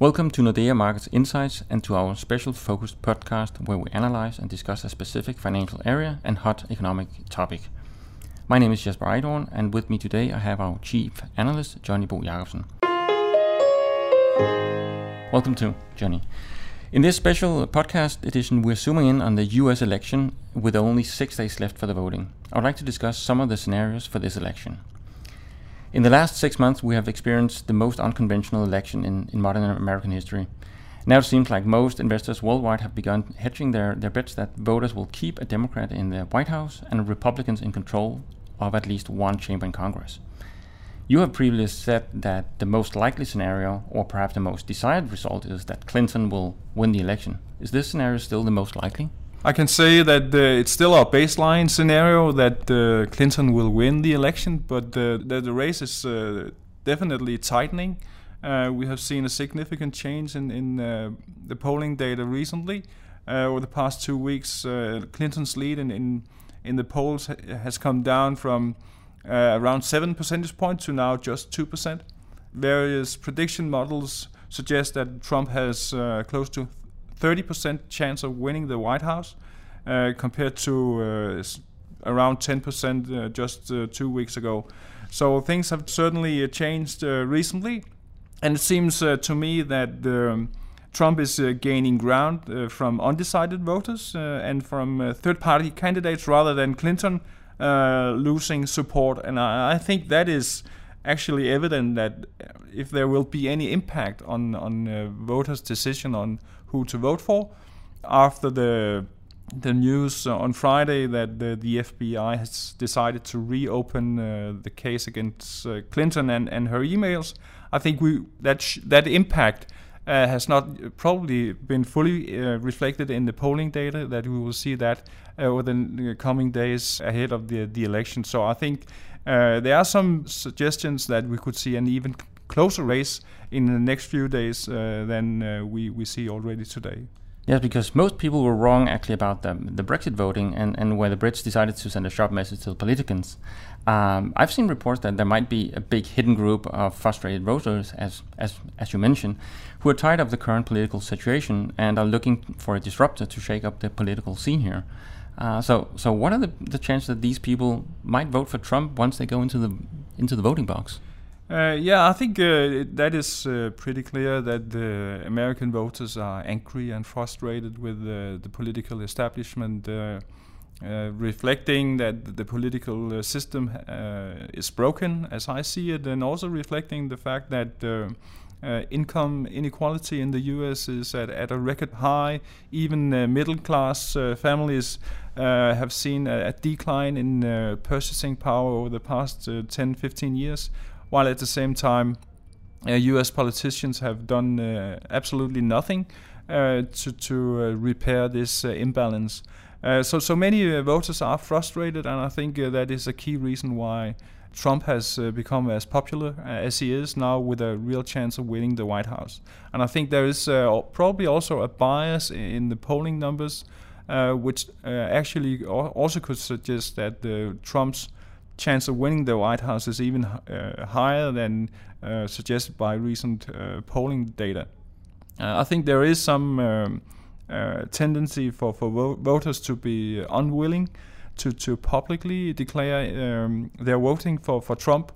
Welcome to Nordea Markets Insights and to our special focused podcast where we analyze and discuss a specific financial area and hot economic topic. My name is Jesper Eidorn, and with me today I have our chief analyst, Johnny Bo Jacobsen. Welcome to Johnny. In this special podcast edition, we're zooming in on the US election with only six days left for the voting. I would like to discuss some of the scenarios for this election. In the last six months, we have experienced the most unconventional election in, in modern American history. Now it seems like most investors worldwide have begun hedging their, their bets that voters will keep a Democrat in the White House and Republicans in control of at least one chamber in Congress. You have previously said that the most likely scenario, or perhaps the most desired result, is that Clinton will win the election. Is this scenario still the most likely? I can say that uh, it's still our baseline scenario that uh, Clinton will win the election, but uh, the, the, race is uh, definitely tightening. Uh, we have seen a significant change in, in uh, the polling data recently. over the past two weeks, Clinton's lead in, in, in the polls has come down from around 7 percentage points to now just 2%. Various prediction models suggest that Trump has close to 30% chance of winning the White House uh, compared to uh, around 10% uh, just uh, two weeks ago. So things have certainly changed recently. And it seems to me that um, Trump is uh, gaining ground uh, from undecided voters uh, and from third party candidates rather than Clinton, losing support, and I, I, think that is actually evident that if there will be any impact on on uh, voters' decision on who to vote for after the the news on Friday that the, the FBI has decided to reopen uh, the case against uh, Clinton and, and her emails, I think we that sh- that impact uh, has not probably been fully uh, reflected in the polling data. That we will see that uh, over the coming days ahead of the the election. So I think uh, there are some suggestions that we could see an even closer race in the next few days uh, than uh, we we see already today. Yes, because most people were wrong actually about the, the Brexit voting and, and where the Brits decided to send a sharp message to the politicians. Um, I've seen reports that there might be a big hidden group of frustrated voters, as, as, as you mentioned, who are tired of the current political situation and are looking for a disruptor to shake up the political scene here. Uh, so, so what are the, the chances that these people might vote for Trump once they go into the into the voting box? Uh, yeah, I think uh, that is uh, pretty clear that the American voters are angry and frustrated with the political establishment, uh, uh, reflecting that the political system is broken, as I see it, and also reflecting the fact that. Income inequality in the U.S. is at, at a record high. Even middle class families have seen a, a, decline in purchasing power over the past 10 15 years while at the same time, uh, U.S. politicians have done uh, absolutely nothing uh, to to uh, repair this uh, imbalance. Uh, so so many voters are frustrated, and I think that is a key reason why. Trump has uh, become as popular uh, as he is now with a real chance of winning the White House. And I think there is uh, probably also a bias in the polling numbers, which actually also could suggest that Trump's chance of winning the White House is even uh, higher than uh, suggested by recent uh, polling data. I think there is some um, tendency for, for vo- voters to be unwilling to, to publicly declare um, their voting for, for Trump,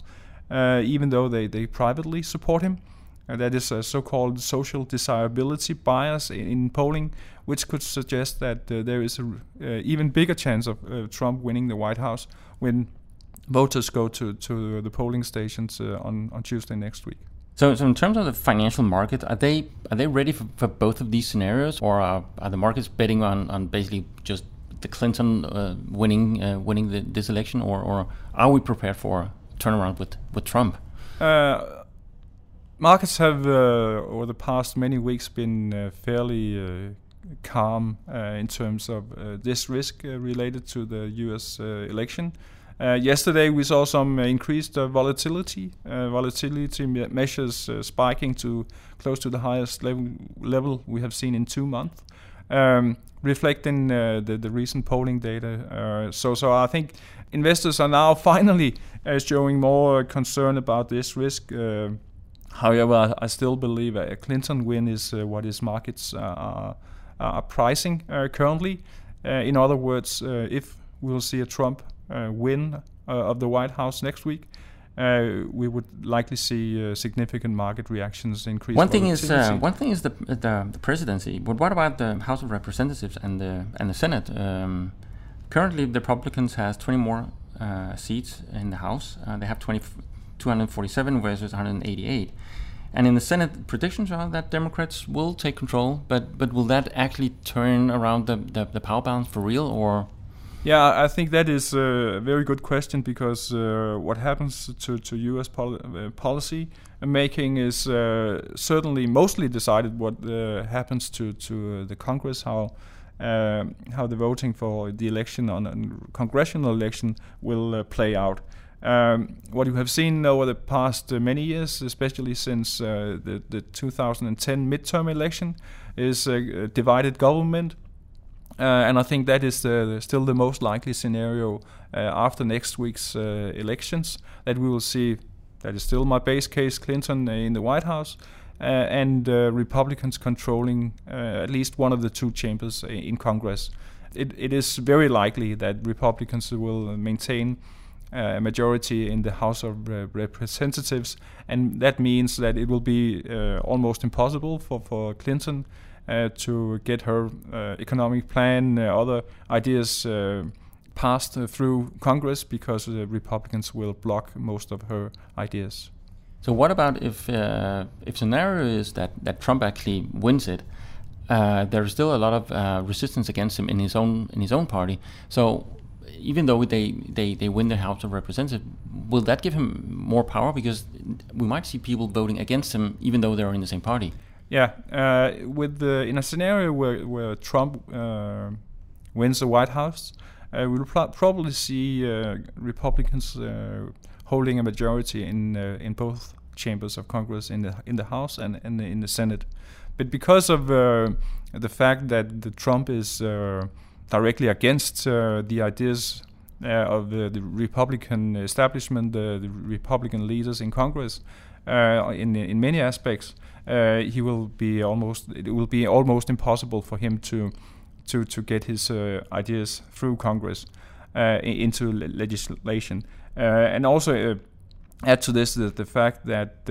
even though they, they privately support him. Uh, that is a so-called social desirability bias in, in polling, which could suggest that uh, there is an uh, even bigger chance of Trump winning the White House when voters go to, to the polling stations uh, on, on Tuesday next week. So, so in terms of the financial market, are they are they ready for, for both of these scenarios, or are, are the markets betting on, on basically just the Clinton uh, winning uh, winning the, this election, or, or are we prepared for a turnaround with with Trump? Uh, markets have uh, over the past many weeks been uh, fairly calm in terms of this risk related to the U.S. election. Uh, yesterday, we saw some increased uh, volatility. Uh, volatility measures spiking to close to the highest level, level we have seen in two months, um, reflecting uh, the, the recent polling data. Uh, so, so I think investors are now finally uh, showing more concern about this risk. However, I still believe a Clinton win is uh, what his markets are, are pricing currently. in other words, if we'll see a Trump win of the White House next week, uh, we would likely see uh, significant market reactions increase. One thing is uh, one thing is the, the, the presidency, but what about the House of Representatives and the and the Senate? Um, currently, the Republicans has 20 more uh, seats in the House. Uh, they have 20, 247 versus 188. And in the Senate, predictions are that Democrats will take control, but but will that actually turn around the, the, the power balance for real, or yeah, I think that is a very good question because uh, what happens to, to U.S. Pol- uh, policy making is uh, certainly mostly decided what uh, happens to to uh, the Congress, how uh, how the voting for the election on a congressional election will play out. Um, what you have seen over the past many years, especially since the, the 2010 midterm election, is a divided government uh, and I think that is the, still the most likely scenario uh, after next week's uh, elections that we will see. That is still my base case: Clinton in the White House, and Republicans controlling at least one of the two chambers in Congress. It, it is very likely that Republicans will maintain a majority in the House of Representatives, and that means that it will be uh, almost impossible for, for Clinton uh, to get her uh, economic plan, uh, other ideas passed through Congress because the Republicans will block most of her ideas. So what about if uh, if scenario is that, that Trump actually wins it? Uh, there is still a lot of uh, resistance against him in his own in his own party. So even though they, they, they win the House of Representatives, will that give him more power? Because we might see people voting against him even though they're in the same party. Yeah, uh, with the in a scenario where where Trump uh, wins the White House, uh, we'll pro- probably see uh, Republicans uh, holding a majority in uh, in both chambers of Congress in the in the House and, and in the Senate. But because of the fact that the Trump is directly against the ideas of the, the, Republican establishment, the, the, Republican leaders in Congress, Uh, in in many aspects, uh, he will be almost it will be almost impossible for him to to to get his uh, ideas through Congress uh, into le- legislation, uh, and also. Uh, add to this the, the fact that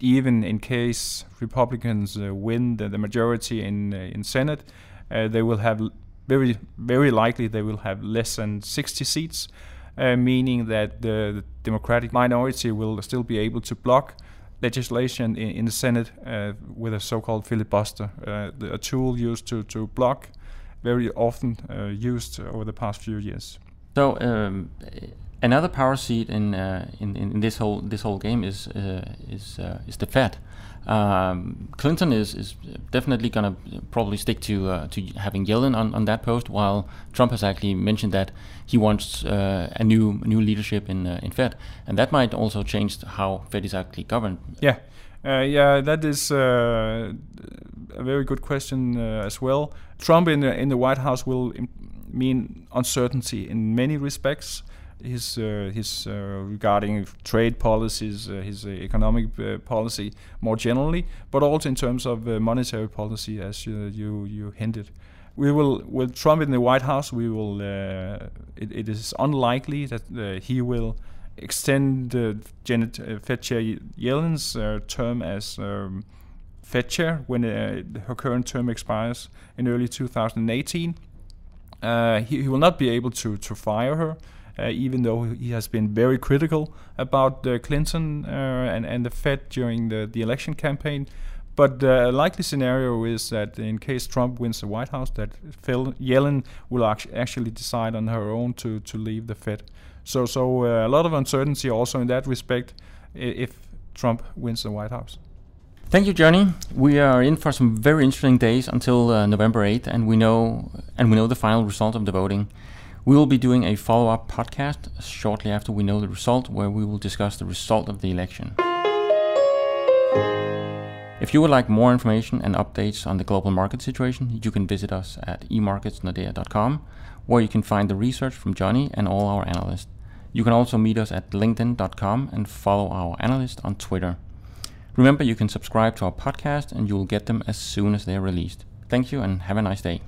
even in case Republicans win the, the, majority in in Senate, they will have very very likely they will have less than 60 seats, uh, meaning that the, the, Democratic minority will still be able to block legislation in, in the Senate uh, with a so-called filibuster, uh, the, a tool used to, to block, very often uh, used over the past few years. So um, another power seat in, uh, in, in this whole this whole game is uh, is uh, is the Fed. Um, Clinton is, is definitely going to probably stick to uh, to having Yellen on, on that post, while Trump has actually mentioned that he wants uh, a new new leadership in uh, in Fed, and that might also change how Fed is actually governed. Yeah, yeah, that is a very good question as well. Trump in the in the White House will mean uncertainty in many respects his uh, his uh, regarding trade policies, uh, his economic policy more generally, but also in terms of monetary policy, as you you, hinted we will with Trump in the White House. We will. Uh, it, it is unlikely that uh, he will extend uh, Janet uh, Fed Chair Yellen's term as um, Fed Chair when her current term expires in early 2018. He, he, will not be able to to fire her uh, even though he has been very critical about uh, Clinton uh, and, and the Fed during the, the election campaign. But the likely scenario is that in case Trump wins the White House, that Phil Yellen will actually decide on her own to, to leave the Fed. So, so uh, a lot of uncertainty also in that respect if Trump wins the White House. Thank you, Johnny. We are in for some very interesting days until uh, November 8th, and we know and we know the final result of the voting. We will be doing a follow up podcast shortly after we know the result, where we will discuss the result of the election. If you would like more information and updates on the global market situation, you can visit us at emarketsnordea.com, where you can find the research from Johnny and all our analysts. You can also meet us at linkedin.com and follow our analyst on Twitter. Remember, you can subscribe to our podcast and you will get them as soon as they are released. Thank you and have a nice day.